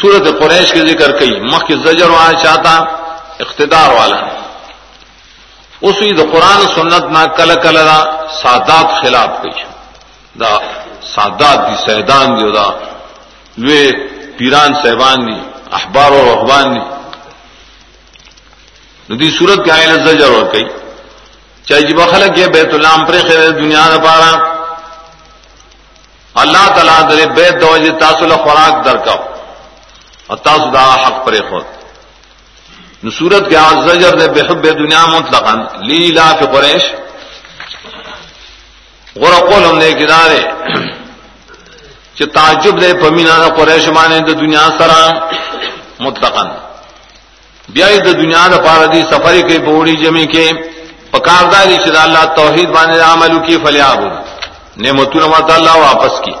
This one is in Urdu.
سورت قریش کے ذکر کئی، مخ کی زجر وہاں چاہتا اقتدار والا۔ اس عید قرآن سنت نہ کل کل دا سادات خلاف گئی دا سادات دی سیدان دی دا لوے پیران صاحبان دی اخبار و رحبان دی۔ ندی صورت کے آئے زجر اور کئی۔ چاہے جب خلق یہ بیت اللہ پر خیر دنیا نہ پارا۔ اللہ تعالیٰ در بیت دوجہ تاثل خوراک درکاؤ۔ اور تاسو دا حق پر خود نصورت کے آج زجر دے بحب دنیا مطلقا. لی لا فی قریش. غور قول ہم نے کنارے چ تعجب دے پمینا دا قریش مانے دا دنیا سرا مطلقا. بیائی دا دنیا دا پارا سفری کے بوڑی جمی کے پکارداری شد اللہ توحید بانے عملو کی فلیابو. نعمتون مات اللہ واپس کی.